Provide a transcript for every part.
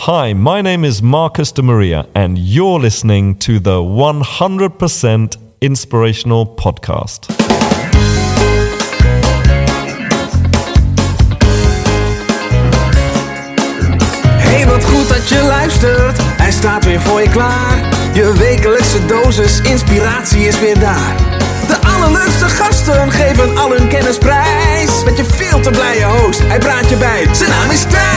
Hi, my name is Marcus de Maria, and you're listening to the 100% Inspirational Podcast. Hey, wat goed dat je luistert. Hij staat weer voor je klaar. Je wekelijkse dosis inspiratie is weer daar. De allerleukste gasten geven al hun kennis prijs. Met je veel te blije host, hij praat je bij. Zijn naam is Thijs.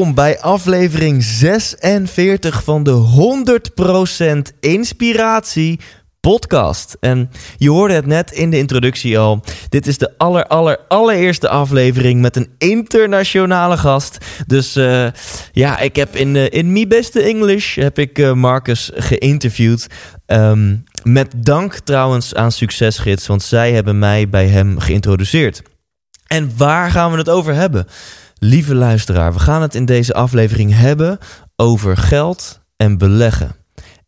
Welkom bij aflevering 46 van de 100% Inspiratie podcast. En je hoorde het net in de introductie al. Dit is de aller, aller, allereerste aflevering met een internationale gast. Dus eh, ja, ik heb in, uh, in mijn beste English heb ik uh, Marcus geïnterviewd. Ehm, met dank trouwens aan Succesgids, want zij hebben mij bij hem geïntroduceerd. En waar gaan we het over hebben? Lieve luisteraar, we gaan het in deze aflevering hebben over geld en beleggen.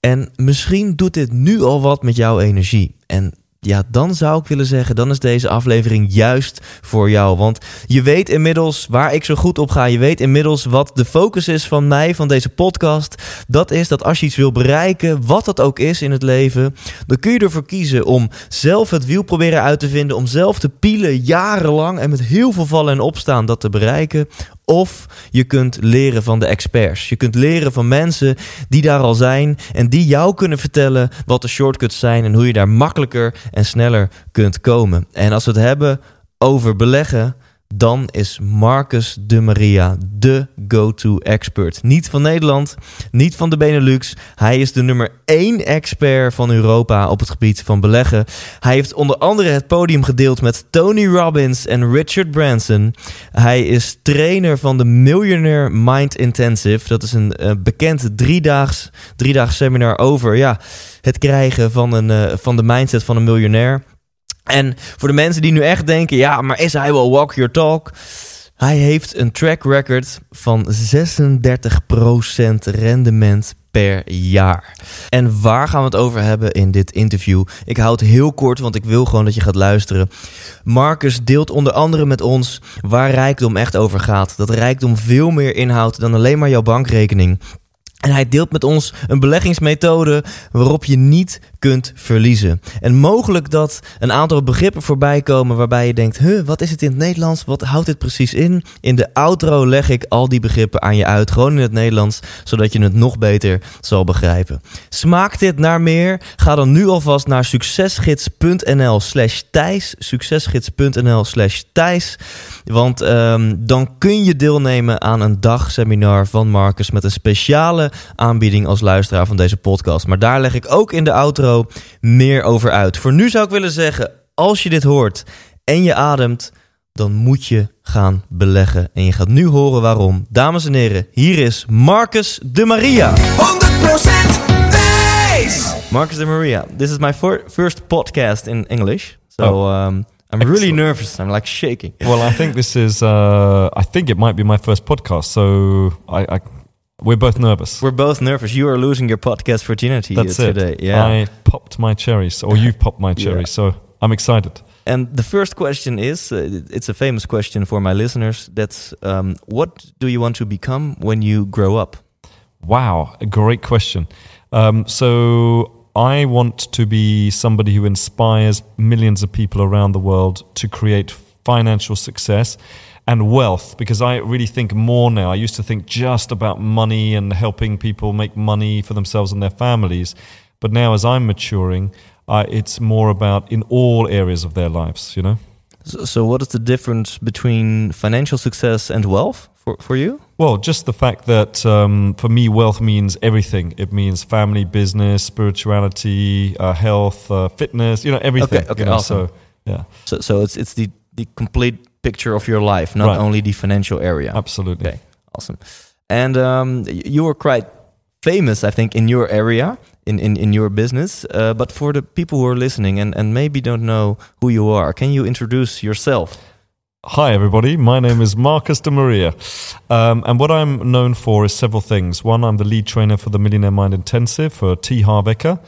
En misschien doet dit nu al wat met jouw energie. En ja, dan zou ik willen zeggen, dan is deze aflevering juist voor jou. Want je weet inmiddels waar ik zo goed op ga. Je weet inmiddels wat de focus is van mij, van deze podcast. Dat is dat als je iets wil bereiken, wat dat ook is in het leven, dan kun je ervoor kiezen om zelf het wiel proberen uit te vinden. Om zelf te pielen jarenlang en met heel veel vallen en opstaan dat te bereiken. Of je kunt leren van de experts. Je kunt leren van mensen die daar al zijn en die jou kunnen vertellen wat de shortcuts zijn en hoe je daar makkelijker en sneller kunt komen. En als we het hebben over beleggen, dan is Marcus de Maria de go-to expert. Niet van Nederland, niet van de Benelux. Hij is de nummer één expert van Europa op het gebied van beleggen. Hij heeft onder andere het podium gedeeld met Tony Robbins en Richard Branson. Hij is trainer van de Millionaire Mind Intensive. Dat is een uh, bekend driedaags, driedaags seminar over ja, het krijgen van, een, uh, van de mindset van een miljonair. En voor de mensen die nu echt denken, ja, maar is hij wel walk your talk? Hij heeft een track record van 36% rendement per jaar. En waar gaan we het over hebben in dit interview? Ik hou het heel kort, want ik wil gewoon dat je gaat luisteren. Marcus deelt onder andere met ons waar rijkdom echt over gaat. Dat rijkdom veel meer inhoudt dan alleen maar jouw bankrekening. En hij deelt met ons een beleggingsmethode waarop je niet kunt verliezen. En mogelijk dat een aantal begrippen voorbij komen waarbij je denkt: huh, wat is het in het Nederlands? Wat houdt dit precies in? In de outro leg ik al die begrippen aan je uit, gewoon in het Nederlands, zodat je het nog beter zal begrijpen. Smaakt dit naar meer? Ga dan nu alvast naar succesgids.nl/slash Thijs. Succesgids.nl/slash Thijs. Want um, dan kun je deelnemen aan een dagseminar van Marcus met een speciale aanbieding als luisteraar van deze podcast. Maar daar leg ik ook in de outro meer over uit. Voor nu zou ik willen zeggen, als je dit hoort en je ademt, dan moet je gaan beleggen. En je gaat nu horen waarom. Dames en heren, hier is Marcus de Maria. 100% Thijs! Marcus de Maria, this is my first podcast in English. So um, I'm really nervous. I'm like shaking. Well, I think this is, uh, I think it might be my first podcast, so I, I we're both nervous. We're both nervous. You are losing your podcast virginity That's today. it. Yeah. I popped my cherries, or you've popped my cherries, so I'm excited. And the first question is uh, it's a famous question for my listeners. That's um, what do you want to become when you grow up? Wow, a great question. Um, so I want to be somebody who inspires millions of people around the world to create financial success and wealth because I really think more now. I used to think just about money and helping people make money for themselves and their families. But now, as I'm maturing, uh, it's more about in all areas of their lives, you know? So, so, what is the difference between financial success and wealth for, for you? Well, just the fact that um, for me, wealth means everything. It means family, business, spirituality, uh, health, uh, fitness. You know, everything. Okay, okay, you know, awesome. So, yeah, So, so it's it's the the complete picture of your life, not Right. only the financial area. absolutely. Okay, awesome. And um, you were quite famous, I think, in your area, in in, in your business. Uh, but for the people who are listening and, and maybe don't know who you are, can you introduce yourself? Hi, everybody. My name is Marcus de Maria. Um, and what I'm known for is several things. One, I'm the lead trainer for the Millionaire Mind Intensive for T. Harv Eker.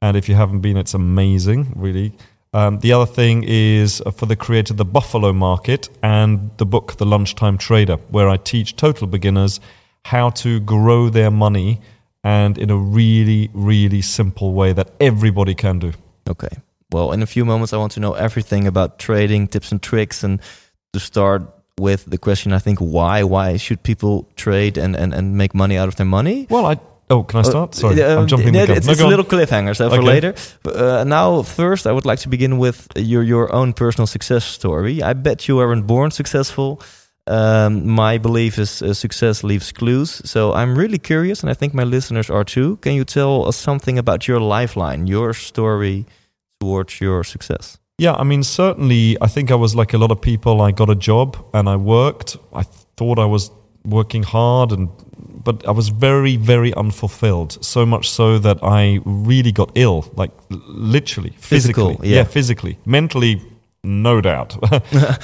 And if you haven't been, it's amazing, really. Um, the other thing is uh, for the creator of the Buffalo Market and the book, The Lunchtime Trader, where I teach total beginners how to grow their money and in a really, really simple way that everybody can do. Okay. Well, in a few moments, I want to know everything about trading, tips and tricks, and to start with the question, I think, why? Why should people trade and, and, and make money out of their money? Well, I. Oh, can I start? Sorry, Uh, I'm jumping yeah, the gun. It's, No, it's a little cliffhanger, so for later. But, uh, now, first, I would like to begin with your your own personal success story. I bet you weren't born successful. Um, my belief is uh, success leaves clues. So I'm really curious, and I think my listeners are too. Can you tell us something about your lifeline, your story towards your success? Yeah, I mean, certainly, I think I was like a lot of people. I got a job and I worked. I thought I was working hard, and but I was very, very unfulfilled. So much so that I really got ill, like literally, Physical, physically, yeah. physically, mentally, no doubt,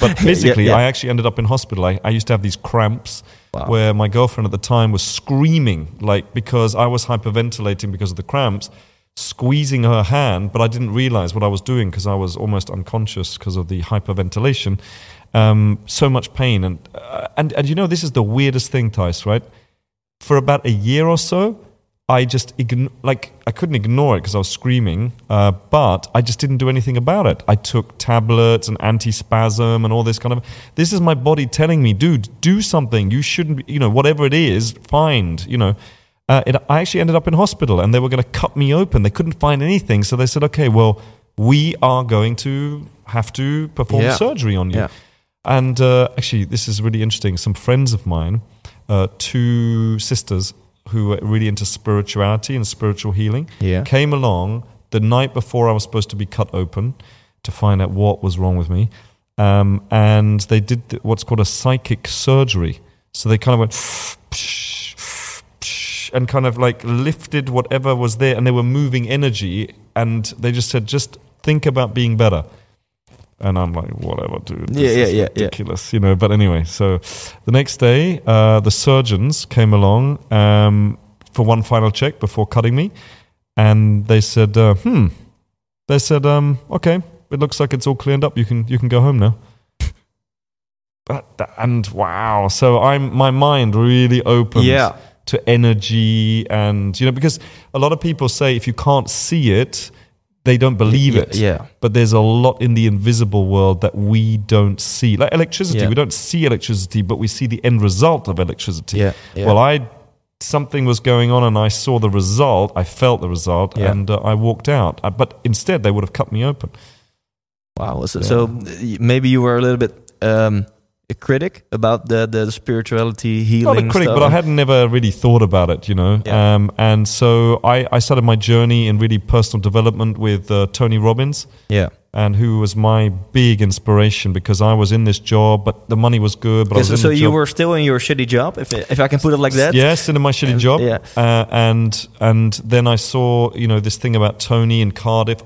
but physically, yeah. I actually ended up in hospital. I, I used to have these cramps. Wow. Where my girlfriend at the time was screaming, like because I was hyperventilating because of the cramps, squeezing her hand, but I didn't realize what I was doing because I was almost unconscious because of the hyperventilation. Um, so much pain, and uh, and and you know this is the weirdest thing, Thijs. Right? For about a year or so, I just ign- like I couldn't ignore it because I was screaming, uh, but I just didn't do anything about it. I took tablets and antispasm and all this kind of. This is my body telling me, dude, do something. You shouldn't, be, you know, whatever it is, find, you know. Uh, it, I actually ended up in hospital and they were going to cut me open. They couldn't find anything, so they said, okay, well, we are going to have to perform Yeah. surgery on you. Yeah. And uh, actually, this is really interesting. Some friends of mine, uh, two sisters who were really into spirituality and spiritual healing, Yeah. came along the night before I was supposed to be cut open to find out what was wrong with me. Um, and they did th- what's called a psychic surgery. So they kind of went and kind of like lifted whatever was there, and they were moving energy. And they just said, just think about being better. And I'm like, whatever, dude. This Yeah, yeah, is yeah, yeah. ridiculous, you know. But anyway, so the next day, uh, the surgeons came along um, for one final check before cutting me, and they said, uh, "Hmm." They said, um, "Okay, it looks like it's all cleaned up. You can you can go home now." But and wow, so I'm my mind really opens Yeah. to energy and you know because a lot of people say if you can't see it, they don't believe it. yeah. But there's a lot in the invisible world that we don't see. Like electricity, Yeah. we don't see electricity, but we see the end result of electricity. Yeah, yeah. Well, I something was going on and I saw the result. I felt the result, Yeah. and uh, I walked out. Uh, but instead, they would have cut me open. Wow. So, so maybe you were a little bit um, a critic about the, the spirituality healing. Not a critic, stuff. but I had never really thought about it, you know. Yeah. Um, and so I, I started my journey in really personal development with uh, Tony Robbins. Yeah. and who was my big inspiration because I was in this job, but the money was good. But I Yeah, was so so you job. were still in your shitty job, if if I can put it like that. Yeah, still in my shitty And- job. yeah. Uh, and and then I saw you know this thing about Tony in Cardiff,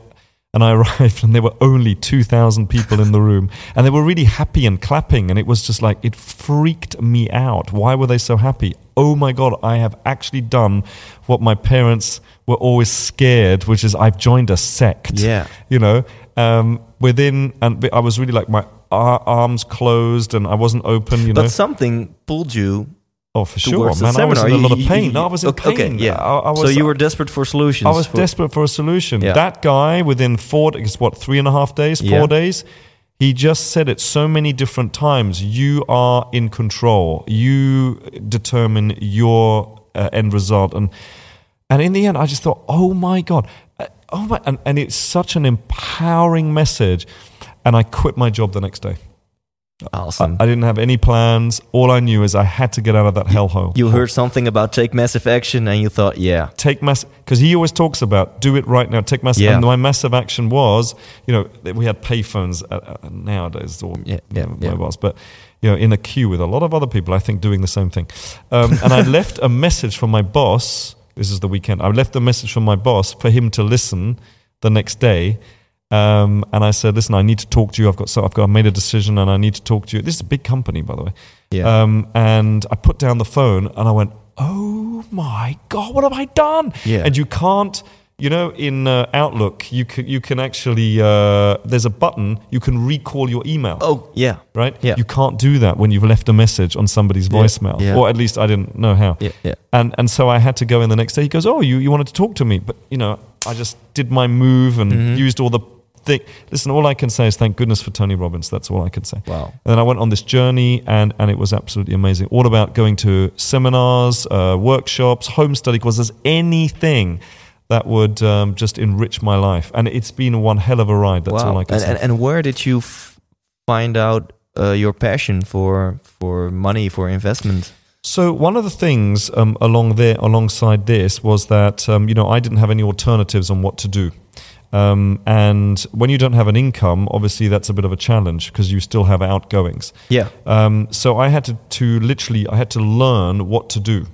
and I arrived and there were only two thousand people in the room, and they were really happy and clapping, and it was just like it freaked me out. Why were they so happy? Oh my god, I have actually done what my parents were always scared, which is I've joined a sect. Yeah. you know. Um, within, and I was really like my arms closed, and I wasn't open. You know, But something pulled you Oh, for sure, man. I was in a lot of pain. you- I was in okay, pain. Okay, yeah. I, I was, so you were desperate for solutions. I was for- desperate for a solution. Yeah. That guy, within four, it's what three and a half days, four Yeah. days, He just said it so many different times. You are in control. You determine your uh, end result. And and in the end, I just thought, oh my god, Uh, oh my, and, and it's such an empowering message. And I quit my job the next day. I, Awesome. I didn't have any plans. All I knew is I had to get out of that hellhole. you heard something about take massive action and you thought, yeah, take mass because he always talks about do it right now take massive Yeah. and my massive action was you know we had payphones uh, uh, nowadays or Yeah, you yeah, know, yeah. mobiles but you know in a queue with a lot of other people i think doing the same thing um, and i left a message from my boss this is the weekend i left a message from my boss for him to listen the next day um, and I said, "Listen, I need to talk to you. I've got so I've got I made a decision, and I need to talk to you. This is a big company, by the way. Yeah. Um, and I put down the phone, and I went, "Oh my god, what have I done?" Yeah. And you can't, you know, in uh, Outlook, you can you can actually uh, there's a button you can recall your email, oh yeah, right? yeah. You can't do that when you've left a message on somebody's Yeah, voicemail, yeah. or at least I didn't know how. yeah, yeah. And and so I had to go in the next day. He goes, "Oh, you you wanted to talk to me, but you know, I just did my move and Mm-hmm. used all the Listen, all I can say is thank goodness for Tony Robbins. That's all I can say. Wow. And then I went on this journey, and and it was absolutely amazing. All about going to seminars, uh, workshops, home study courses, anything that would um, just enrich my life. And it's been one hell of a ride. That's wow. all I can and, say. and, and where did you f- find out uh, your passion for for money for investment? So one of the things um, along there, alongside this, was that um, you know I didn't have any alternatives on what to do, um, and when you don't have an income, obviously that's a bit of a challenge because you still have outgoings. Yeah. Um, so I had to, to literally I had to learn what to do.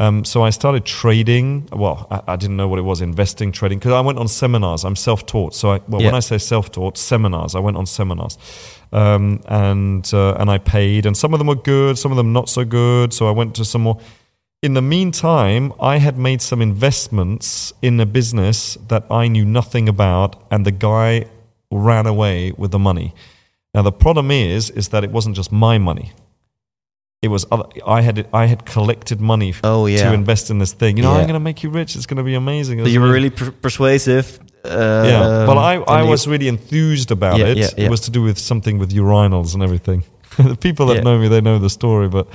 Um, so I started trading. Well, I, I didn't know what it was, investing, trading, because I went on seminars. I'm self-taught. So I, well, Yeah. when I say self-taught, seminars. I went on seminars, um, and uh, and I paid, and some of them were good, some of them not so good. So I went to some more. In the meantime, I had made some investments in a business that I knew nothing about, and the guy ran away with the money. Now the problem is, is that it wasn't just my money. It was other, I had I had collected money Oh yeah. to invest in this thing. You know, Yeah. I'm going to make you rich. It's going to be amazing. so you were really per- persuasive. Uh, yeah. Well, I, I you- was really enthused about Yeah, it. It was to do with something with urinals and everything. the people that Yeah. know me, they know the story, but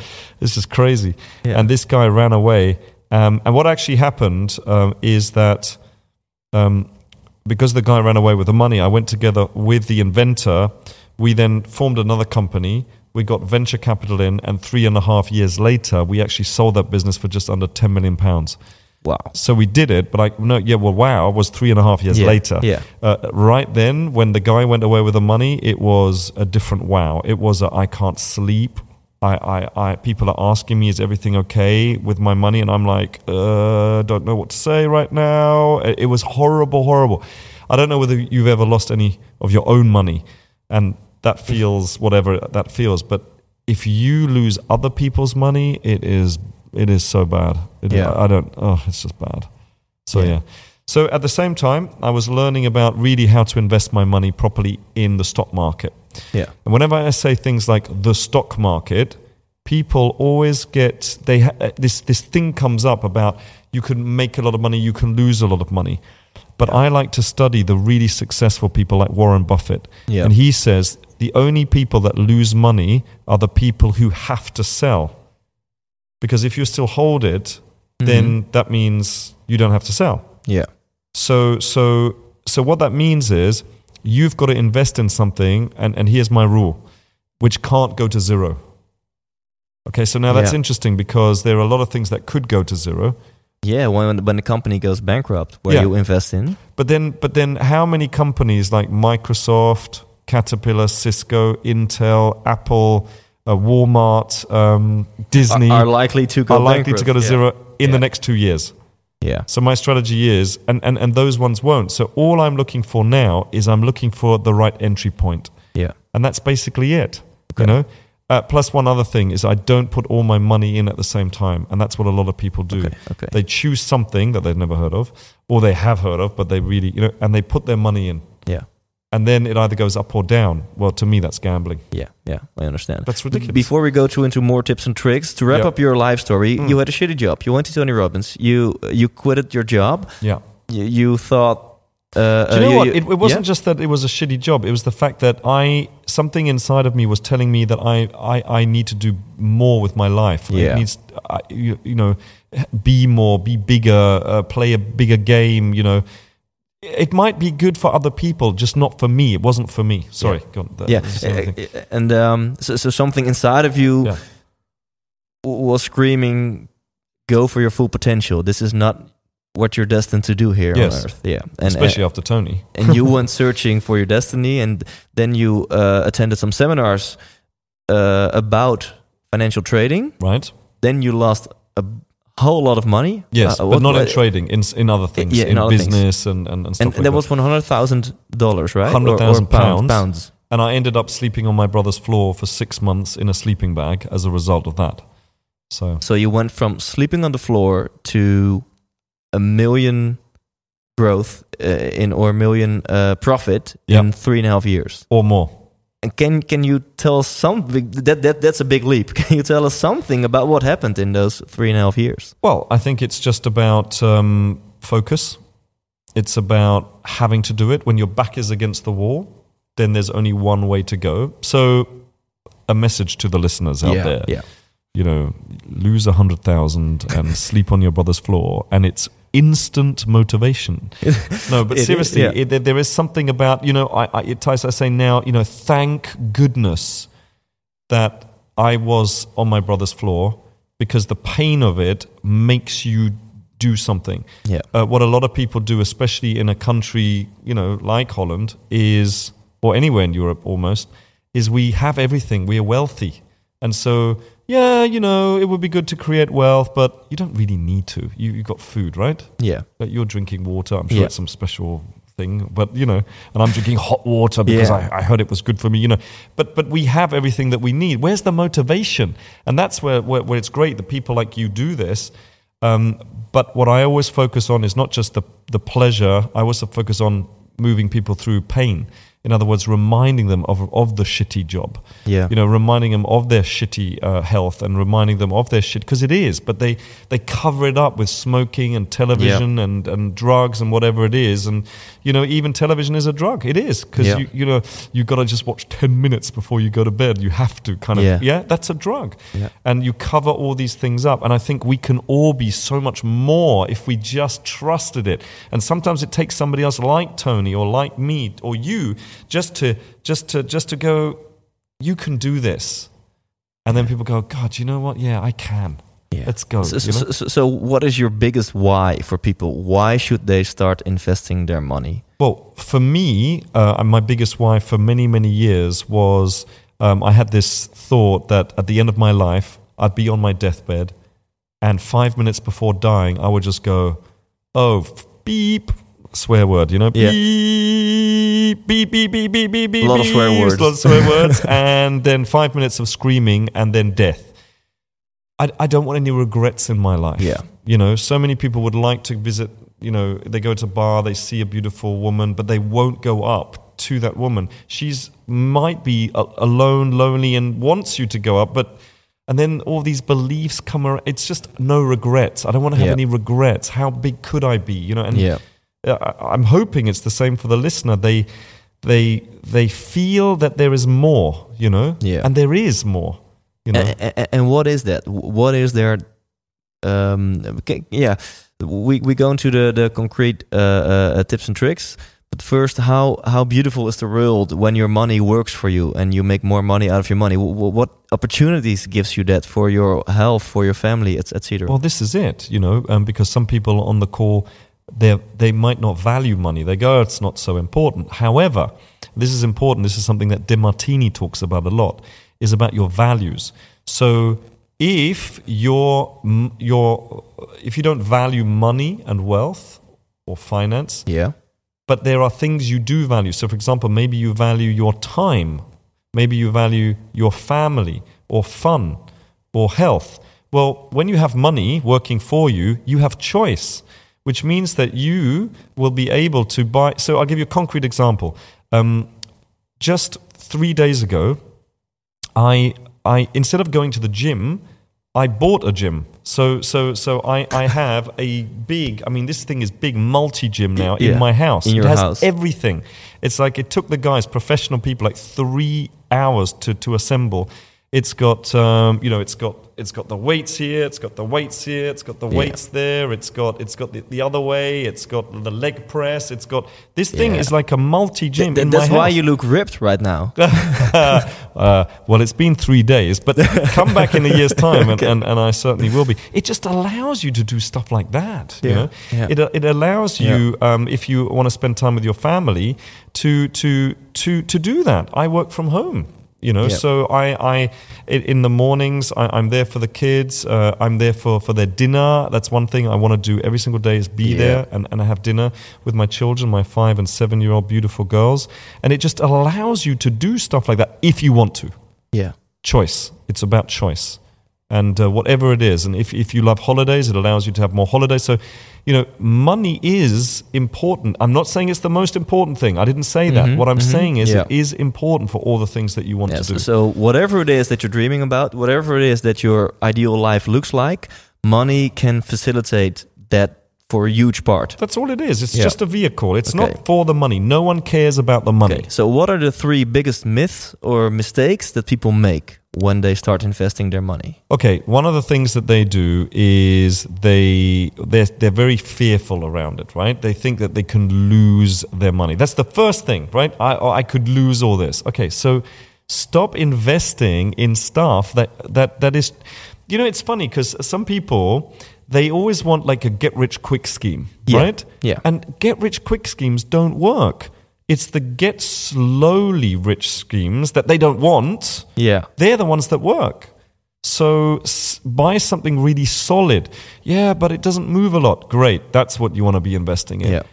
it's just crazy. Yeah. And this guy ran away. Um, and what actually happened um, is that um, because the guy ran away with the money, I went together with the inventor. We then formed another company. We got venture capital in, and three and a half years later, we actually sold that business for just under 10 million pounds. Wow. So we did it, but I no, yeah, well, wow, was three and a half years Yeah, later. yeah. Uh, right then, when the guy went away with the money, it was a different wow. It was a I can't sleep. I, I, I, people are asking me, is everything okay with my money? And I'm like, uh, don't know what to say right now. It, it was horrible, horrible. I don't know whether you've ever lost any of your own money, and that feels whatever that feels. But if you lose other people's money, it is it is so bad. It, Yeah. I don't. Oh, it's just bad. So Yeah. yeah. So at the same time, I was learning about really how to invest my money properly in the stock market. Yeah. And whenever I say things like the stock market, people always get they ha- uh, this this thing comes up about you can make a lot of money, you can lose a lot of money. But I like to study the really successful people like Warren Buffett. Yeah. And he says the only people that lose money are the people who have to sell. Because if you still hold it, then mm-hmm. that means you don't have to sell. Yeah. So so so what that means is you've got to invest in something and, and here's my rule, which can't go to zero. Okay, so now that's Yeah. interesting because there are a lot of things that could go to zero. Yeah. When when the company goes bankrupt, where Yeah. you invest in. But then but then how many companies like Microsoft, Caterpillar, Cisco, Intel, Apple, uh, Walmart, um, Disney Are, are likely to go are likely to go to Yeah. zero in the next two years? Yeah. So my strategy is, and, and, and those ones won't. So all I'm looking for now is I'm looking for the right entry point. Yeah. And that's basically it. Okay. You know? Uh, plus one other thing is I don't put all my money in at the same time. And that's what a lot of people do. Okay. Okay. They choose something that they've never heard of or they have heard of, but they really, you know, and they put their money in. yeah. And then it either goes up or down. Well, to me, that's gambling. Yeah. Yeah. I understand. That's ridiculous. Before we go to into more tips and tricks, to wrap Yeah. up your life story, Mm. you had a shitty job. You went to Tony Robbins. You you quitted your job. Yeah. You, you thought Uh, Do you know uh, what? you- It, it wasn't yeah? just that it was a shitty job. It was the fact that I something inside of me was telling me that I I, I need to do more with my life. Yeah. It needs I, you, you know be more, be bigger, uh, play a bigger game. You know, it might be good for other people, just not for me. It wasn't for me. Sorry. Go on. That- yeah, that's the only thing. uh, uh, and um, so, so something inside of you Yeah. was screaming, "Go for your full potential. This is not what you're destined to do here Yes. on Earth." Yeah, and Especially after Tony. and you went searching for your destiny, and then you uh, attended some seminars uh, about financial trading. Right. Then you lost whole lot of money. Yes, Uh, but what- not in trading, in in other things, yeah, in in, other things. business and and, and stuff And like that that. was one hundred thousand dollars, right? 100,000 pounds. pounds. Pounds. and I ended up sleeping on my brother's floor for six months in a sleeping bag as a result of that. So So you went from sleeping on the floor to a million growth uh, in or a million uh, profit Yep. in three and a half years. or more. And can can you tell us something? That that that's a big leap. Can you tell us something about what happened in those three and a half years? Well, I think it's just about um, focus. It's about having to do it when your back is against the wall. Then there's only one way to go. So, a message to the listeners out there: yeah. You know, lose a hundred thousand and sleep on your brother's floor, and it's instant motivation. no, but It is, seriously, yeah. it, there- there is something about you know. I, I it, Tyson, I say now, you know, thank goodness that I was on my brother's floor because the pain of it makes you do something. Yeah. Uh, what a lot of people do, especially in a country you know like Holland, is or anywhere in Europe almost, is we have everything. We are wealthy, and so yeah, you know, it would be good to create wealth, but you don't really need to. You you got food, right? Yeah. But you're drinking water. I'm sure Yeah. it's some special thing, but you know, and I'm drinking hot water because Yeah. I, I heard it was good for me. You know, but but we have everything that we need. Where's the motivation? And that's where where, where it's great that people like you do this. Um, but what I always focus on is not just the the pleasure. I also focus on moving people through pain. In other words, reminding them of of the shitty job Yeah. you know, reminding them of their shitty uh, health and reminding them of their shit because it is, but they they cover it up with smoking and television and and drugs and whatever it is, and you know, even television is a drug. It is because Yeah. you you know you've got to just watch ten minutes before you go to bed. You have to kind of Yeah. yeah, that's a drug, Yeah. and you cover all these things up. And I think we can all be so much more if we just trusted it. And sometimes it takes somebody else like Tony or like me or you just to just to just to go you can do this. And then people go, God, you know what? Yeah, I can. Yeah. Let's go. So, you know? so, so, what is your biggest why for people? Why should they start investing their money? Well, for me, uh, my biggest why for many, many years was um, I had this thought that at the end of my life, I'd be on my deathbed, and five minutes before dying, I would just go, oh, beep, swear word, you know, Yeah. beep, beep, beep, beep, beep, beep, beep. A lot of swear words. A lot of swear words, and then five minutes of screaming, and then death. I, I don't want any regrets in my life. Yeah. You know, so many people would like to visit, you know, they go to a bar, they see a beautiful woman, but they won't go up to that woman. She's might be a- alone, lonely, and wants you to go up, but and then all these beliefs come around. It's just no regrets. I don't want to have any regrets. How big could I be? You know, and Yeah. Uh, I- I'm hoping it's the same for the listener. They they they feel that there is more, you know, Yeah. and there is more. You know, A- a- and what is that? What is there? Um, okay, yeah, we we go into the the concrete uh, uh, tips and tricks. But first, how how beautiful is the world when your money works for you and you make more money out of your money? Wh- What opportunities gives you that for your health, for your family, etc. Well, this is it, you know, um, because some people on the call, they they might not value money. They go, "Oh, it's not so important. However, this is important. This is something that DeMartini talks about a lot. Is about your values. So if your your if you don't value money and wealth or finance, yeah, but there are things you do value. So, for example, maybe you value your time, maybe you value your family or fun or health. Well, when you have money working for you, you have choice, which means that you will be able to buy. So, I'll give you a concrete example. Um, just three days ago, I, I instead of going to the gym, I bought a gym. So so so I, I have a big I mean this thing is big multi gym now Yeah, in my house. in your it has house. everything. It's like it took the guys, professional people, like three hours to, to assemble. It's got um, you know, it's got it's got the weights here, it's got the weights here, it's got the Yeah. weights there, it's got it's got the, the other way, it's got the leg press, it's got this thing Yeah. is like a multi gym Th- in that's why you look ripped right now. uh, well, it's been three days, but come back in a year's time, and, and, and I certainly will be. It just allows you to do stuff like that. You Yeah, know, yeah. it it allows you um, if you want to spend time with your family to to to to do that. I work from home. You know, Yeah. so I, I, in the mornings, I, I'm there for the kids. Uh, I'm there for, for their dinner. That's one thing I want to do every single day is be Yeah. there and, and I have dinner with my children, my five and seven year old beautiful girls. And it just allows you to do stuff like that if you want to. Yeah. Choice. It's about choice. And uh, whatever it is. And if, if you love holidays, it allows you to have more holidays. So, you know, money is important. I'm not saying it's the most important thing. I didn't say that. Mm-hmm, what I'm mm-hmm. saying is Yeah. it is important for all the things that you want Yes. to do. So whatever it is that you're dreaming about, whatever it is that your ideal life looks like, money can facilitate that for a huge part. That's all it is. It's Yeah. just a vehicle. It's Okay. not for the money. No one cares about the money. Okay. So what are the three biggest myths or mistakes that people make when they start investing their money? Okay, one of the things that they do is they they're, they're very fearful around it, right? They think that they can lose their money. That's the first thing, right? I oh, I could lose all this. Okay, so stop investing in stuff that that that is you know, it's funny because some people they always want like a get rich quick scheme, Yeah, right? yeah. And get rich quick schemes don't work. It's the get slowly rich schemes that they don't want Yeah. they're the ones that work. So s- buy something really solid. Yeah, but it doesn't move a lot. Great. That's what you want to be investing in. Yeah.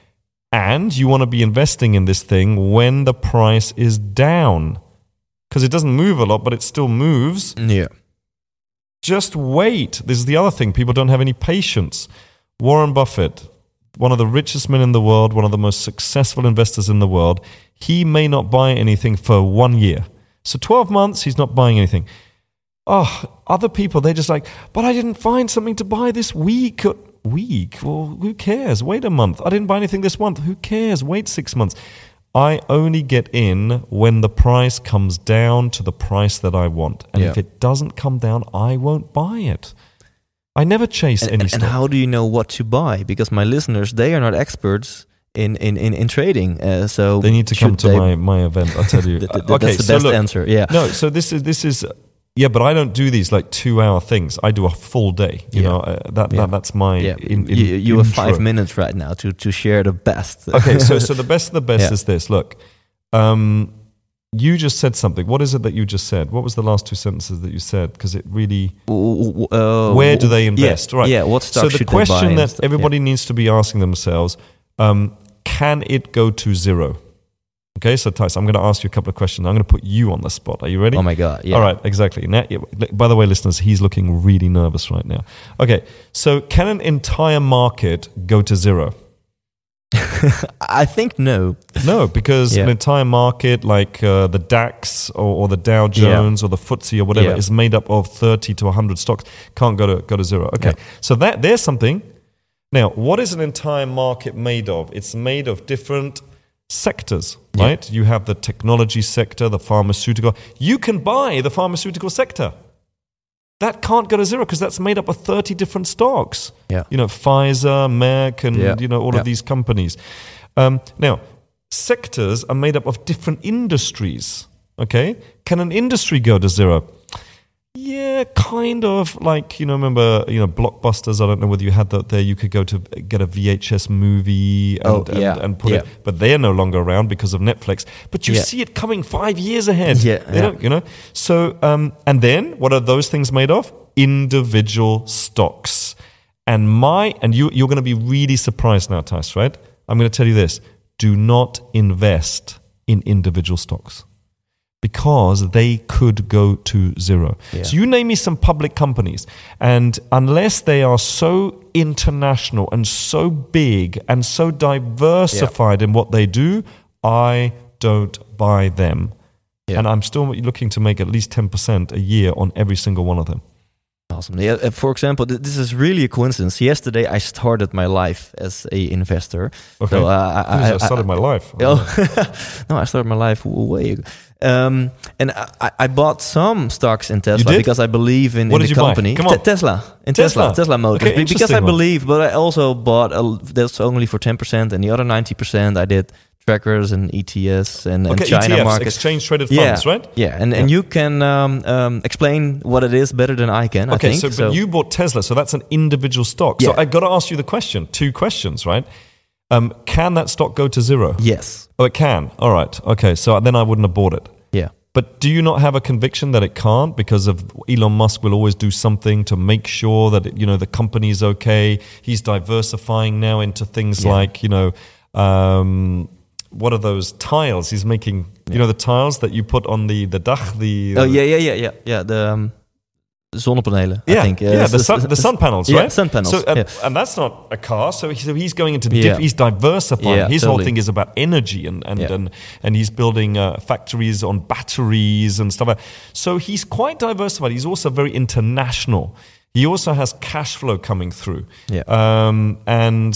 And you want to be investing in this thing when the price is down. Because it doesn't move a lot, but it still moves. Yeah. Just wait. This is the other thing. People don't have any patience. Warren Buffett, one of the richest men in the world, one of the most successful investors in the world, he may not buy anything for one year. So 12 months, he's not buying anything. Oh, other people, they're just like, but I didn't find something to buy this week. Week? Well, who cares? Wait a month. I didn't buy anything this month. Who cares? Wait six months. I only get in when the price comes down to the price that I want. And Yeah. if it doesn't come down, I won't buy it. I never chase And, any and, and how do you know what to buy? Because my listeners, they are not experts in in in, in trading. Uh, so they need to come to my, my event, I'll tell you. Uh, okay, that's the so best look, answer. Yeah. No, so this is this is yeah, but I don't do these like two hour things. I do a full day. You Yeah. know, uh, that, Yeah. that that's my yeah. in, in, you you have five minutes right now to to share the best. okay, so so the best of the best Yeah. is this. Look, um, you just said something. What is it that you just said? What was the last two sentences that you said? Because it really. Uh, Where do they invest? Right. Yeah. What stock So the should they buy question that stuff, everybody needs to be asking themselves: um, Can it go to zero? Okay, so Tyson, I'm going to ask you a couple of questions. I'm going to put you on the spot. Are you ready? Oh my god. Yeah. All right, exactly. Now, by the way, listeners, he's looking really nervous right now. Okay, so can an entire market go to zero? I think no. No, because Yeah. an entire market like uh, the DAX or, or the Dow Jones or the FTSE or whatever Yeah. is made up of 30 to 100 stocks. Can't go to, go to zero. Okay, Yeah. so that there's something. Now, what is an entire market made of? It's made of different sectors, Yeah. right? You have the technology sector, the pharmaceutical. You can buy the pharmaceutical sector. That can't go to zero because that's made up of 30 different stocks. Yeah. You know, Pfizer, Merck, and, Yeah. you know, all Yeah. of these companies. Um, now, sectors are made up of different industries. Okay, can an industry go to zero? Yeah, kind of. Like you know, remember you know blockbusters. I don't know whether you had that there. You could go to get a VHS movie and, Oh, yeah, and, and put yeah. it, but they are no longer around because of Netflix. But you Yeah. see it coming five years ahead. Yeah, They don't, you know. So um, and then what are those things made of? Individual stocks. And my and you you're going to be really surprised now, Thijs. Right? I'm going to tell you this: Do not invest in individual stocks because they could go to zero. Yeah. So you name me some public companies, and unless they are so international and so big and so diversified in what they do, I don't buy them. Yeah. And I'm still looking to make at least 10% a year on every single one of them. Awesome. Yeah, uh, for example, th- this is really a coincidence. Yesterday, I started my life as a investor. Okay. So, uh, I, I, I, started my life. Oh, no, I started my life way ago. Um, and I, I bought some stocks in Tesla because I believe in, What in the company. Come on. Te- Tesla. In Tesla. Tesla. Tesla Motors. Okay, because I believe, but I also bought, a, that's only for 10%, and the other 90% I did trackers and ETFs and, and China ETFs, market. exchange traded yeah, funds, right? Yeah, and, and you can um, um, explain what it is better than I can. Okay, I think. so but you bought Tesla, so that's an individual stock. So Yeah. I got to ask you the question, two questions, right? Um, can that stock go to zero? yes, Oh, it can. All right. Okay, so then I wouldn't have bought it. yeah, But do you not have a conviction that it can't because of Elon Musk will always do something to make sure that you know the company's okay? He's diversifying now into things Yeah. like you know um, what are those tiles? He's making you know the tiles that you put on the the dach. The Oh yeah, yeah, yeah, yeah, yeah. The um, zonnepanelen. I yeah, think. yeah, it's- the sun, the sun panels, yeah, right? sun panels, So, and, yeah. and that's not a car. So, he, so he's going into Yeah. diff, he's diversifying. Yeah, His whole thing is about energy, and and Yeah. and, and he's building uh, factories on batteries and stuff. like So he's quite diversified. He's also very international. He also has cash flow coming through. Yeah. Um, and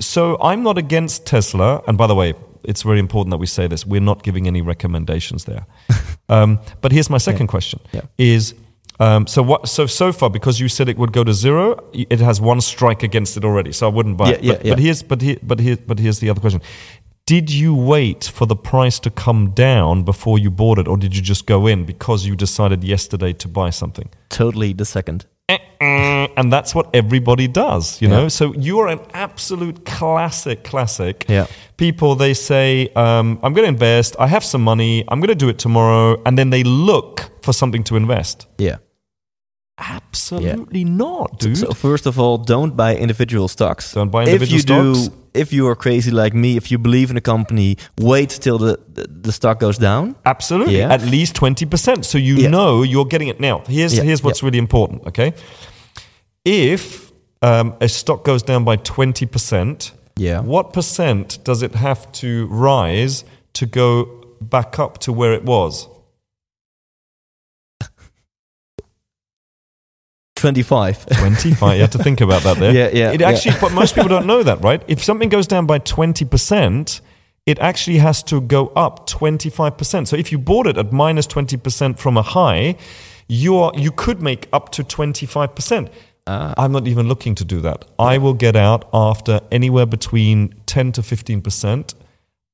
so I'm not against Tesla. And by the way, it's very important that we say this. We're not giving any recommendations there. um, but here's my second question: Yeah. is um, so what? So so far, because you said it would go to zero, it has one strike against it already. So I wouldn't buy Yeah, it. yeah, but, yeah. but here's but here but here but here's the other question: Did you wait for the price to come down before you bought it, or did you just go in because you decided yesterday to buy something? Totally the second. And that's what everybody does, you know. Yeah. So you are an absolute classic, classic. Yeah. People they say, um, "I'm going to invest. I have some money. I'm going to do it tomorrow," and then they look for something to invest. Yeah. Absolutely not, dude. So first of all, don't buy individual stocks. Don't buy individual if you stocks. do, if you are crazy like me, if you believe in a company, wait till the the, the stock goes down. Absolutely, Yeah. at least twenty percent. So you Yeah. know you're getting it now. Here's Yeah, here's what's really important. Okay, if um, a stock goes down by twenty percent, Yeah. what percent does it have to rise to go back up to where it was? Twenty-five. 25. you have to think about that there. Yeah, yeah, It yeah. actually, but most people don't know that, right? If something goes down by 20%, it actually has to go up 25%. So if you bought it at minus 20% from a high, you, are, you could make up to 25%. Ah. I'm not even looking to do that. I will get out after anywhere between 10 to 15%.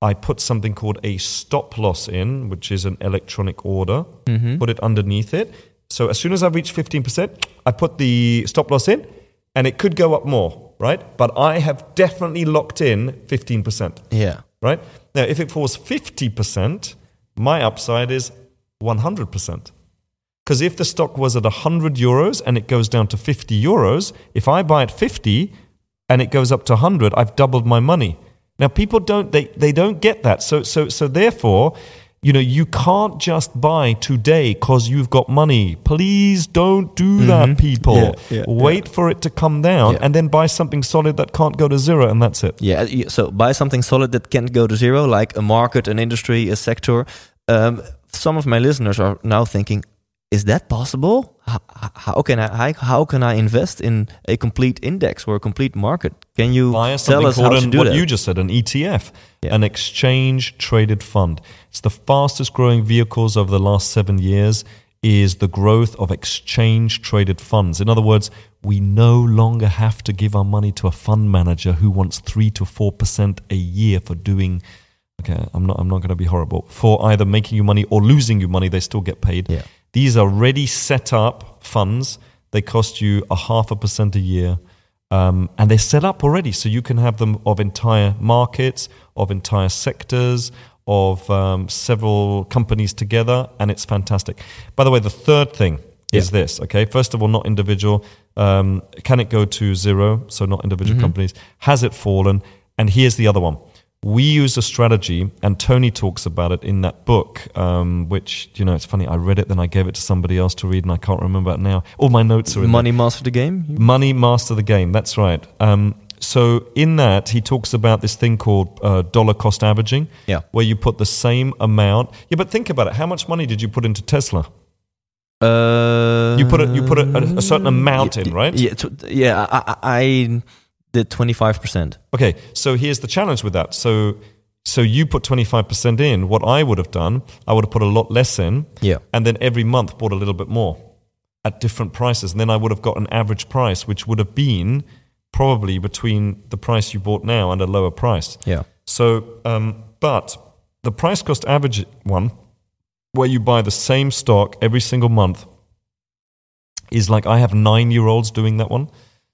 I put something called a stop loss in, which is an electronic order, Mm-hmm. put it underneath it. So as soon as I've reached 15%, I put the stop loss in and it could go up more, right? But I have definitely locked in 15%, yeah. right? Now, if it falls 50%, my upside is 100%. Because if the stock was at 100 euros and it goes down to 50 euros, if I buy at 50 and it goes up to 100, I've doubled my money. Now people don't they, they don't get that. So so so therefore, you know, you can't just buy today cuz you've got money. Please don't do that people. Yeah, yeah, Wait for it to come down Yeah. and then buy something solid that can't go to zero and that's it. Yeah. So buy something solid that can't go to zero, like a market, an industry, a sector. Um, some of my listeners are now thinking, is that possible? How, how can I how, how can I invest in a complete index or a complete market? Can you via tell us how to an, do what that? you just said, an ETF, Yeah. an exchange traded fund. It's the fastest growing vehicles over the last seven years is the growth of exchange traded funds. In other words, we no longer have to give our money to a fund manager who wants three to four percent a year for doing okay, I'm not I'm not gonna be horrible. For either making you money or losing you money, they still get paid. Yeah. These are ready set up funds. They cost you a half a percent a year. Um, and they're set up already. So you can have them of entire markets, of entire sectors, of um, several companies together. And it's fantastic. By the way, the third thing is this. Okay. First of all, not individual. Um, can it go to zero? So not individual companies. Has it fallen? And here's the other one we use a strategy, and Tony talks about it in that book, um, which, you know, it's funny. I read it, then I gave it to somebody else to read, and I can't remember it now. All my notes are in there. Money master the game. Money Master the Game. That's right. Um, so in that, he talks about this thing called uh, dollar cost averaging, Yeah. where you put the same amount. Yeah, but think about it. How much money did you put into Tesla? Uh, You put a- you put a- a certain amount in, right? Yeah, yeah. I, I, I did twenty five percent. Okay, so here's the challenge with that. So so you put 25% in. What I would have done, I would have put a lot less in. Yeah. And then every month bought a little bit more at different prices. And then I would have got an average price, which would have been probably between the price you bought now and a lower price. Yeah. So, um, but the price cost average one, where you buy the same stock every single month, is like I have nine year olds doing that one.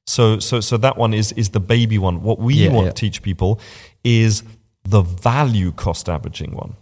So, so, so that one is is the baby one. What we Yeah, want yeah. to teach people is the value cost averaging one.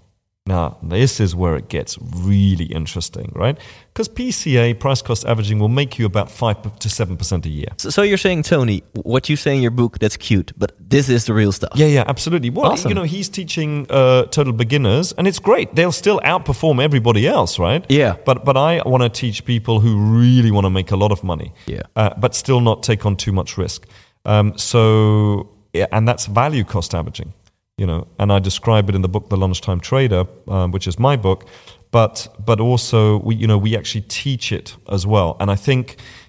Now, this is where it gets really interesting, right? Because PCA, price cost averaging, will make you about 5 to 7% a year. So, so you're saying, Tony, what you say in your book, that's cute, but this is the real stuff. Yeah, yeah, absolutely. Well, Awesome. you know, he's teaching uh, total beginners, and it's great. They'll still outperform everybody else, right? Yeah. But but I want to teach people who really want to make a lot of money, Yeah. uh, but still not take on too much risk. Um, so, yeah, and that's value cost averaging, you know. And I describe it in the book, The Lunchtime Trader, um, which is my book. But but also we you know we actually teach it as well. And I think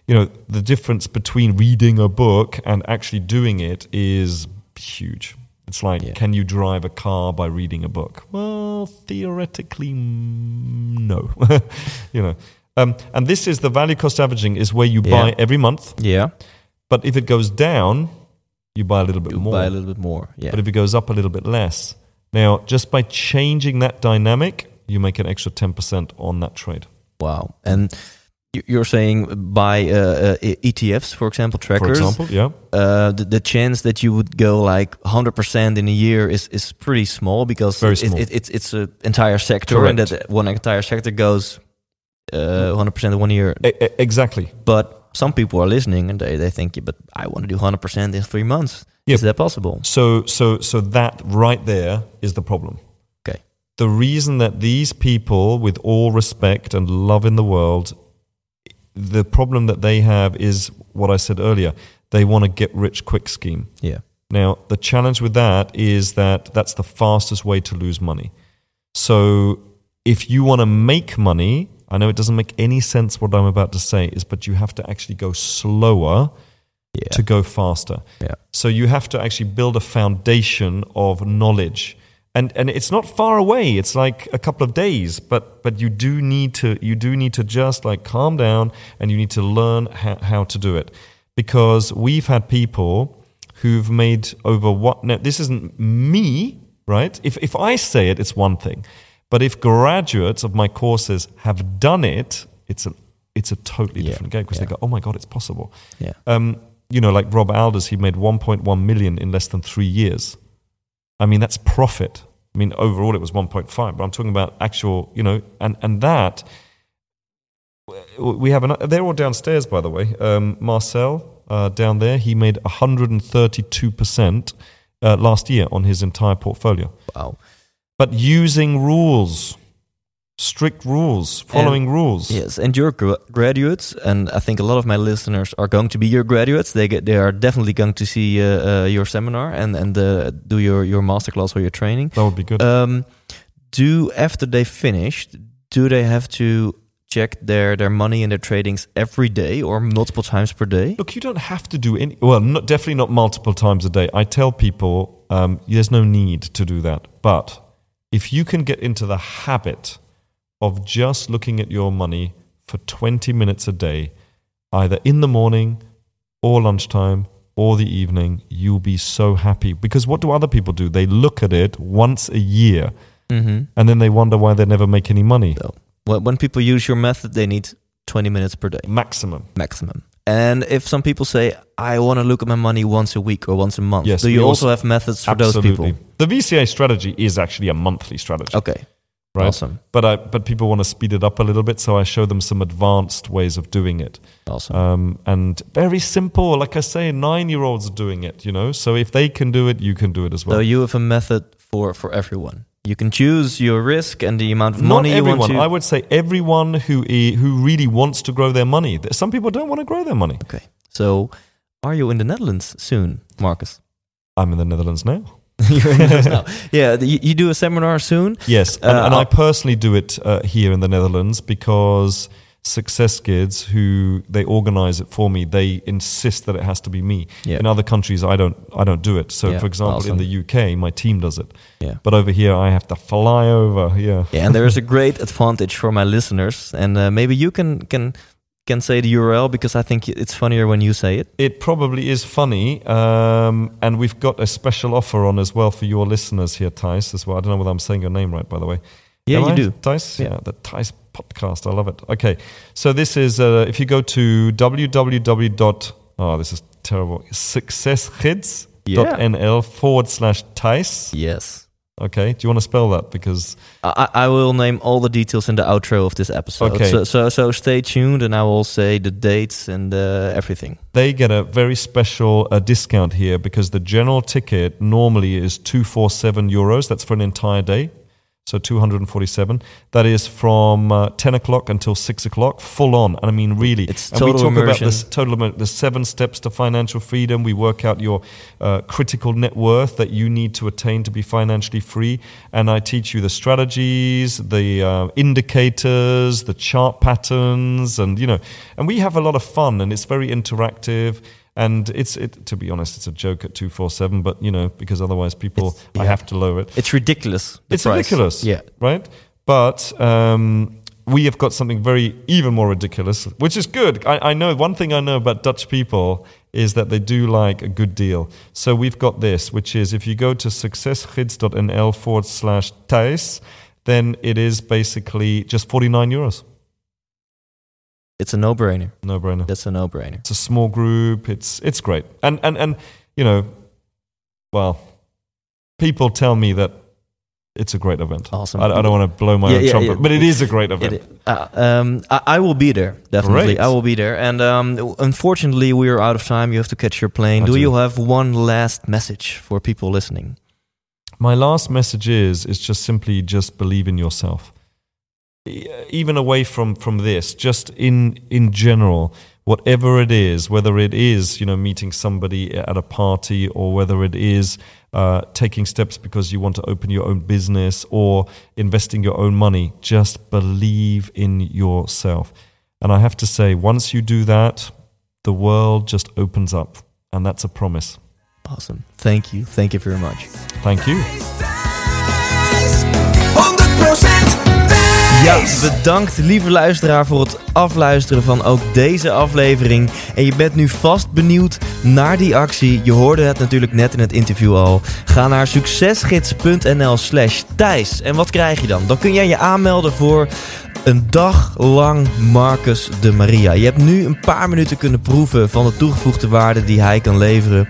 you know the difference between reading a book and actually doing it is huge. It's like, Yeah. can you drive a car by reading a book? Well, theoretically, no. you know, um, and this is the value cost averaging is where you buy every month, Yeah. but if it goes down, you buy a little bit You more. buy a little bit more. Yeah. But if it goes up a little bit less, now just by changing that dynamic, you make an extra ten percent on that trade. wow. And you- you're saying buy uh, uh, ETFs, for example, trackers. For example, yeah. uh, the, the chance that you would go like 100% in a year is, is pretty small because Very small. It, it's it's an entire sector and that one entire sector goes uh, 100% in one year. E- exactly. But some people are listening and they, they think, yeah, but I want to do 100% in three months. Yeah. Is that possible? So so so that right there is the problem. Okay. the reason that these people, with all respect and love in the world, the problem that they have is what I said earlier. They want a get rich quick scheme. Yeah. Now, the challenge with that is that that's the fastest way to lose money. So, if you want to make money, I know it doesn't make any sense what I'm about to say, is but you have to actually go slower Yeah. to go faster. Yeah. So you have to actually build a foundation of knowledge. And and it's not far away. It's like a couple of days, but but you do need to you do need to just like calm down and you need to learn how, how to do it. Because we've had people who've made over what now this isn't me, right? If if I say it, it's one thing. But if graduates of my courses have done it, it's a it's a totally Yeah, different game because yeah. they go, oh my god, it's possible Yeah. um, you know, like Rob Alders, he made 1.1 million in less than three years. I mean, that's profit. I mean, overall it was 1.5, but I'm talking about actual, you know, and, and that, we have, an, they're all downstairs, by the way. Um, Marcel, uh, down there, he made 132% uh, last year on his entire portfolio. Wow. But using rules, strict rules, following rules. Yes, and your gra- graduates, and I think a lot of my listeners are going to be your graduates. They get, they are definitely going to see uh, uh, your seminar and and uh, do your your masterclass or your training. That would be good. Um, do after they finished, do they have to check their their money and their tradings every day or multiple times per day? Look, you don't have to do any. Well, not, definitely not multiple times a day. I tell people um, there's no need to do that. But if you can get into the habit of just looking at your money for 20 minutes a day, either in the morning or lunchtime or the evening, you'll be so happy. Because what do other people do? They look at it once a year Mm-hmm. and then they wonder why they never make any money. So when, when people use your method, they need 20 minutes per day Maximum. maximum. And if some people say, I want to look at my money once a week or once a month, Yes, do you also also- have methods for Absolutely. those people? The VCA strategy is actually a monthly strategy. Okay. Right. Awesome. But I, but people want to speed it up a little bit, so I show them some advanced ways of doing it. Awesome. Um, and very simple, like I say, nine year olds are doing it. You know, so if they can do it, you can do it as well. so you have a method for, for everyone. You can choose your risk and the amount of Not money you everyone. want to. I would say everyone who who really wants to grow their money. Some people don't want to grow their money. okay. So are you in the Netherlands soon, Marcus? I'm in the Netherlands now. You're in the Netherlands now. Yeah, you, you do a seminar soon. Yes, and, Uh, and I personally do it uh, here in the Netherlands because Succesgids, who they organize it for me. They insist that it has to be me. Yeah. In other countries, I don't. I don't do it. So, Yeah, for example, awesome. in the UK, my team does it. Yeah. But over here, I have to fly over. Yeah. Yeah, and there is a great advantage for my listeners, and uh, maybe you can can can say the URL because I think it's funnier when you say it. It probably is funny, um, and we've got a special offer on as well for your listeners here, Thijs, as well. I don't know whether I'm saying your name right, by the way. Yeah, Am you I? do. Thijs? Yeah. Yeah. the Thijs podcast. I love it. Okay, so this is, uh, if you go to www. Oh, this is terrible. Succesgids.nl forward slash Thijs. Yes. Okay, do you want to spell that? Because I, I will name all the details in the outro of this episode. Okay. So, so so stay tuned, and I will say the dates and uh, everything. they get a very special uh, discount here because the general ticket normally is 247 euros. That's for an entire day. So 247. That is from uh, 10 o'clock until 6 o'clock, full on. And I mean, really. It's and total we talk about this total the seven steps to financial freedom. We work out your uh, critical net worth that you need to attain to be financially free. And I teach you the strategies, the uh, indicators, the chart patterns, and you know, and we have a lot of fun, and it's very interactive. And it's it, to be honest, it's a joke at two four seven, but you know, because otherwise people, I have to lower it. It's ridiculous. It's price. ridiculous. Yeah. Right? But um, we have got something very, even more ridiculous, which is good. I, I know one thing I know about Dutch people is that they do like a good deal. So we've got this, which is if you go to succesgids.nl forward slash Thijs, then it is basically just 49 euros. It's a no-brainer. No brainer. That's a no-brainer. It's a small group. It's it's great. And and and you know, well, people tell me that it's a great event. Awesome. I, I don't want to blow my Yeah, own yeah, trumpet, yeah. but it is a great event. It, uh, um, I, I will be there definitely. Great. I will be there. And um, unfortunately, we are out of time. You have to catch your plane. Do do. you have one last message for people listening? My last message is is just simply just believe in yourself. Even away from from this, just in in general, whatever it is, whether it is you know meeting somebody at a party, or whether it is uh, taking steps because you want to open your own business or investing your own money, just believe in yourself. And I have to say, once you do that, the world just opens up, and that's a promise. Awesome. Thank you. Thank you very much. Thank you. 100% Ja, Thijs. bedankt lieve luisteraar voor het afluisteren van ook deze aflevering. En je bent nu vast benieuwd naar die actie. Je hoorde het natuurlijk net in het interview al. Ga naar succesgids.nl slash Thijs. En wat krijg je dan? Dan kun jij je aanmelden voor een dag lang Marcus de Maria. Je hebt nu een paar minuten kunnen proeven van de toegevoegde waarde die hij kan leveren.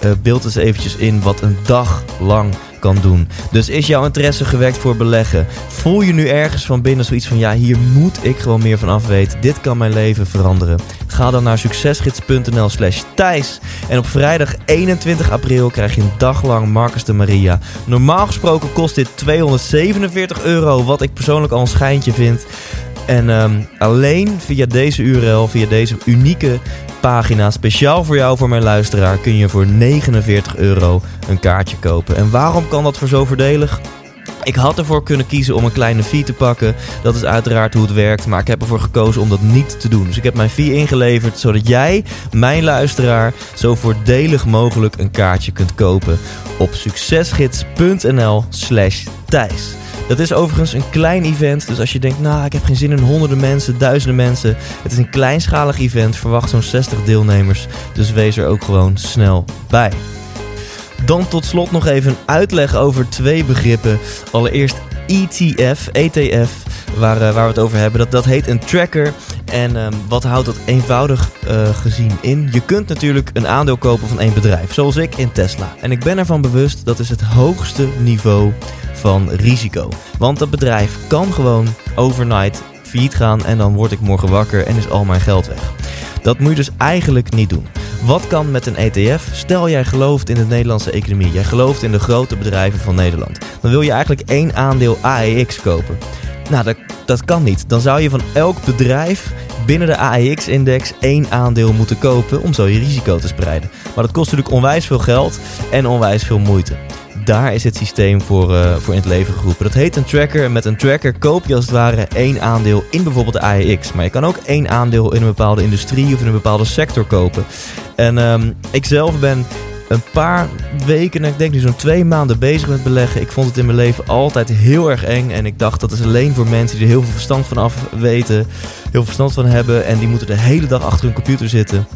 Eh, beeld eens eventjes in wat een dag lang kan doen. Dus is jouw interesse gewekt voor beleggen? Voel je nu ergens van binnen zoiets van... ja, hier moet ik gewoon meer van afweten. Dit kan mijn leven veranderen. Ga dan naar succesgids.nl slash Thijs. En op vrijdag 21 april krijg je een dag lang Marcus de Maria. Normaal gesproken kost dit 247 euro... wat ik persoonlijk al een schijntje vind... En ehm, alleen via deze URL, via deze unieke pagina, speciaal voor jou, voor mijn luisteraar, kun je voor 49 euro een kaartje kopen. En waarom kan dat voor zo voordelig? Ik had ervoor kunnen kiezen om een kleine fee te pakken. Dat is uiteraard hoe het werkt. Maar ik heb ervoor gekozen om dat niet te doen. Dus ik heb mijn fee ingeleverd zodat jij, mijn luisteraar, zo voordelig mogelijk een kaartje kunt kopen op succesgids.nl slash Thijs. Dat is overigens een klein event. Dus als je denkt, nou, ik heb geen zin in honderden mensen, duizenden mensen. Het is een kleinschalig event. Verwacht zo'n 60 deelnemers. Dus wees er ook gewoon snel bij. Dan tot slot nog even een uitleg over twee begrippen. Allereerst ETF, ETF, waar, eh, waar we het over hebben. Dat, dat heet een tracker. En ehm, wat houdt dat eenvoudig eh, gezien in? Je kunt natuurlijk een aandeel kopen van één bedrijf, zoals ik in Tesla. En ik ben ervan bewust, dat is het hoogste niveau van risico. Want dat bedrijf kan gewoon overnight failliet gaan en dan word ik morgen wakker en is al mijn geld weg. Dat moet je dus eigenlijk niet doen. Wat kan met een ETF? Stel jij gelooft in de Nederlandse economie, jij gelooft in de grote bedrijven van Nederland. Dan wil je eigenlijk één aandeel AEX kopen. Nou, dat, dat kan niet. Dan zou je van elk bedrijf binnen de AEX-index één aandeel moeten kopen om zo je risico te spreiden. Maar dat kost natuurlijk onwijs veel geld en onwijs veel moeite. Daar is het systeem voor, uh, voor in het leven geroepen. Dat heet een tracker. En met een tracker koop je als het ware één aandeel in bijvoorbeeld de AEX. Maar je kan ook één aandeel in een bepaalde industrie of in een bepaalde sector kopen. En um, ik zelf ben een paar weken, ik denk nu zo'n twee maanden bezig met beleggen. Ik vond het in mijn leven altijd heel erg eng. En ik dacht dat is alleen voor mensen die er heel veel verstand van af weten, heel veel verstand van hebben. En die moeten de hele dag achter hun computer zitten.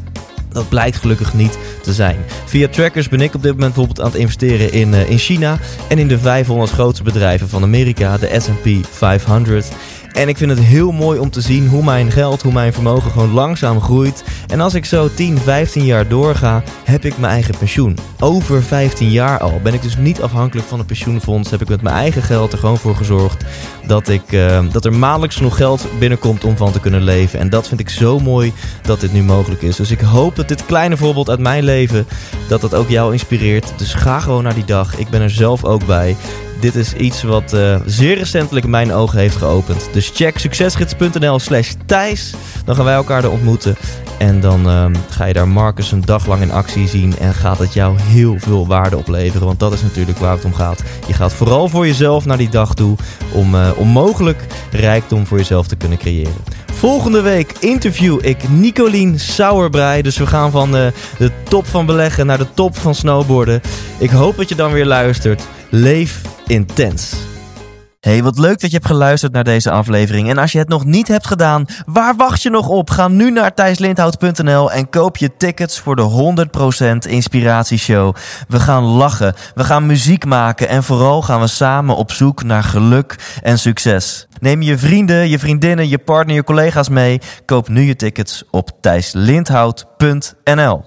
Dat blijkt gelukkig niet te zijn. Via trackers ben ik op dit moment bijvoorbeeld aan het investeren in, uh, in China en in de 500 grootste bedrijven van Amerika, de SP 500. En ik vind het heel mooi om te zien hoe mijn geld, hoe mijn vermogen gewoon langzaam groeit. En als ik zo 10, 15 jaar doorga, heb ik mijn eigen pensioen. Over 15 jaar al ben ik dus niet afhankelijk van een pensioenfonds. Heb ik met mijn eigen geld er gewoon voor gezorgd dat, ik, uh, dat er maandelijks genoeg geld binnenkomt om van te kunnen leven. En dat vind ik zo mooi dat dit nu mogelijk is. Dus ik hoop dat dit kleine voorbeeld uit mijn leven, dat dat ook jou inspireert. Dus ga gewoon naar die dag. Ik ben er zelf ook bij. Dit is iets wat uh, zeer recentelijk mijn ogen heeft geopend. Dus check succesgids.nl slash Thijs. Dan gaan wij elkaar er ontmoeten. En dan uh, ga je daar Marcus een dag lang in actie zien. En gaat het jou heel veel waarde opleveren. Want dat is natuurlijk waar het om gaat. Je gaat vooral voor jezelf naar die dag toe. Om, uh, om mogelijk rijkdom voor jezelf te kunnen creëren. Volgende week interview ik Nicolien Sauerbrei. Dus we gaan van de top van beleggen naar de top van snowboarden. Ik hoop dat je dan weer luistert. Leef intens. Hey, wat leuk dat je hebt geluisterd naar deze aflevering. En als je het nog niet hebt gedaan, waar wacht je nog op? Ga nu naar thijslindhout.nl en koop je tickets voor de 100% Inspiratieshow. We gaan lachen, we gaan muziek maken en vooral gaan we samen op zoek naar geluk en succes. Neem je vrienden, je vriendinnen, je partner, je collega's mee. Koop nu je tickets op thijslindhout.nl.